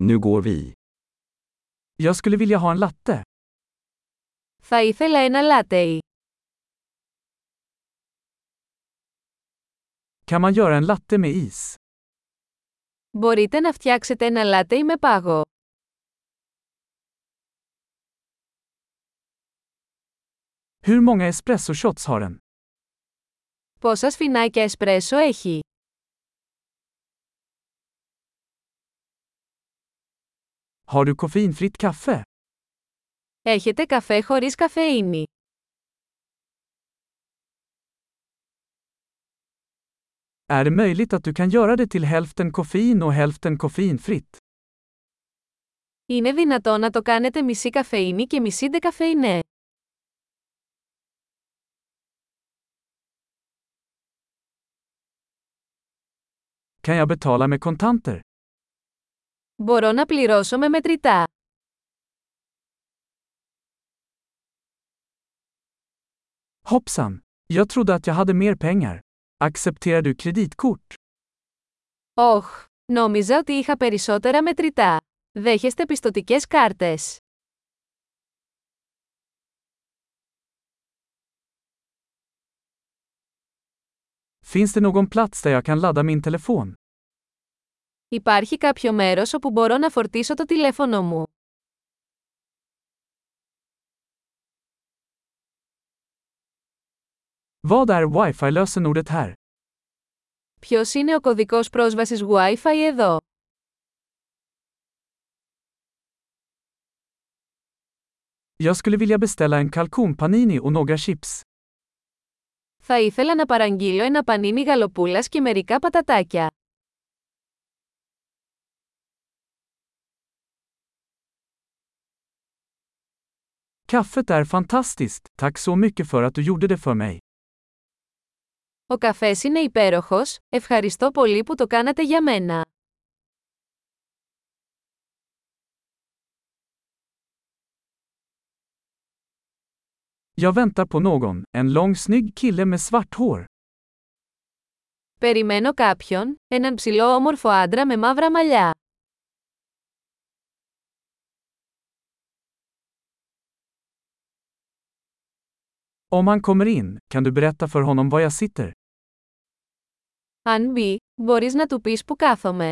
Nu går vi. Jag skulle vilja ha en latte. Θα ήθελα ένα λάτεϊ. Kan man göra en latte med is? Μπορείτε να φτιάξετε ένα λάτεϊ με πάγο. Hur många espresso shots har den? Πόσα σφινάκια εσπρέσο έχει. Har du koffeinfritt kaffe? Έχετε καφέ χωρίς καφεΐνη. Är det möjligt att du kan göra det till hälften koffein och hälften koffeinfritt? Είναι δυνατό να το κάνετε μισή καφεΐνη και μισή δεκαφεϊνέ. Kan jag betala med kontanter? Μπορώ να πληρώσω με μετρητά. Hoppsan! Jag trodde att jag hade mer pengar. Accepterar du kreditkort? Όχ, νόμιζα ότι είχα περισσότερα μετρητά. Δέχεστε πιστοτικές κάρτες. Finns det någon plats där jag kan ladda min telefon? Υπάρχει κάποιο μέρος όπου μπορώ να φορτίσω το τηλέφωνο μου. Vad är wifi-lösenordet här? Ποιος είναι ο κωδικός πρόσβασης Wi-Fi εδώ; Jag skulle vilja beställa en kalkonpanini och några chips. Θα ήθελα να παραγγείλω ένα πανίνι γαλοπούλας και μερικά πατατάκια. Kaffet är fantastiskt, tack så mycket för att du gjorde det för mig. Ο καφές είναι υπέροχος, ευχαριστώ πολύ που το κάνατε για μένα. Jag väntar på någon, en lång snygg kille med svart hår. Περιμένω κάποιον, έναν ψηλό όμορφο άντρα με μαύρα μαλλιά. Om han kommer in, kan du berätta för honom var jag sitter? Αν μπει, μπορείς να του πεις που κάθομαι.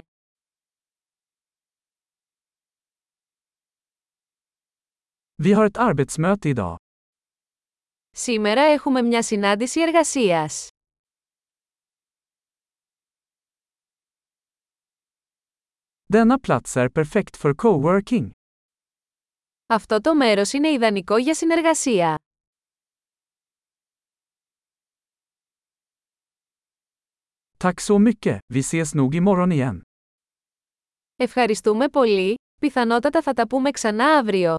Vi har ett arbetsmöte idag. Σήμερα έχουμε μια συνάντηση εργασίας. Denna plats är perfekt för coworking. Αυτό το μέρος είναι ιδανικό για συνεργασία. Tack så mycket, vi ses nog imorgon igen. Ευχαριστούμε πολύ, πιθανότατα θα τα πούμε ξανά αύριο.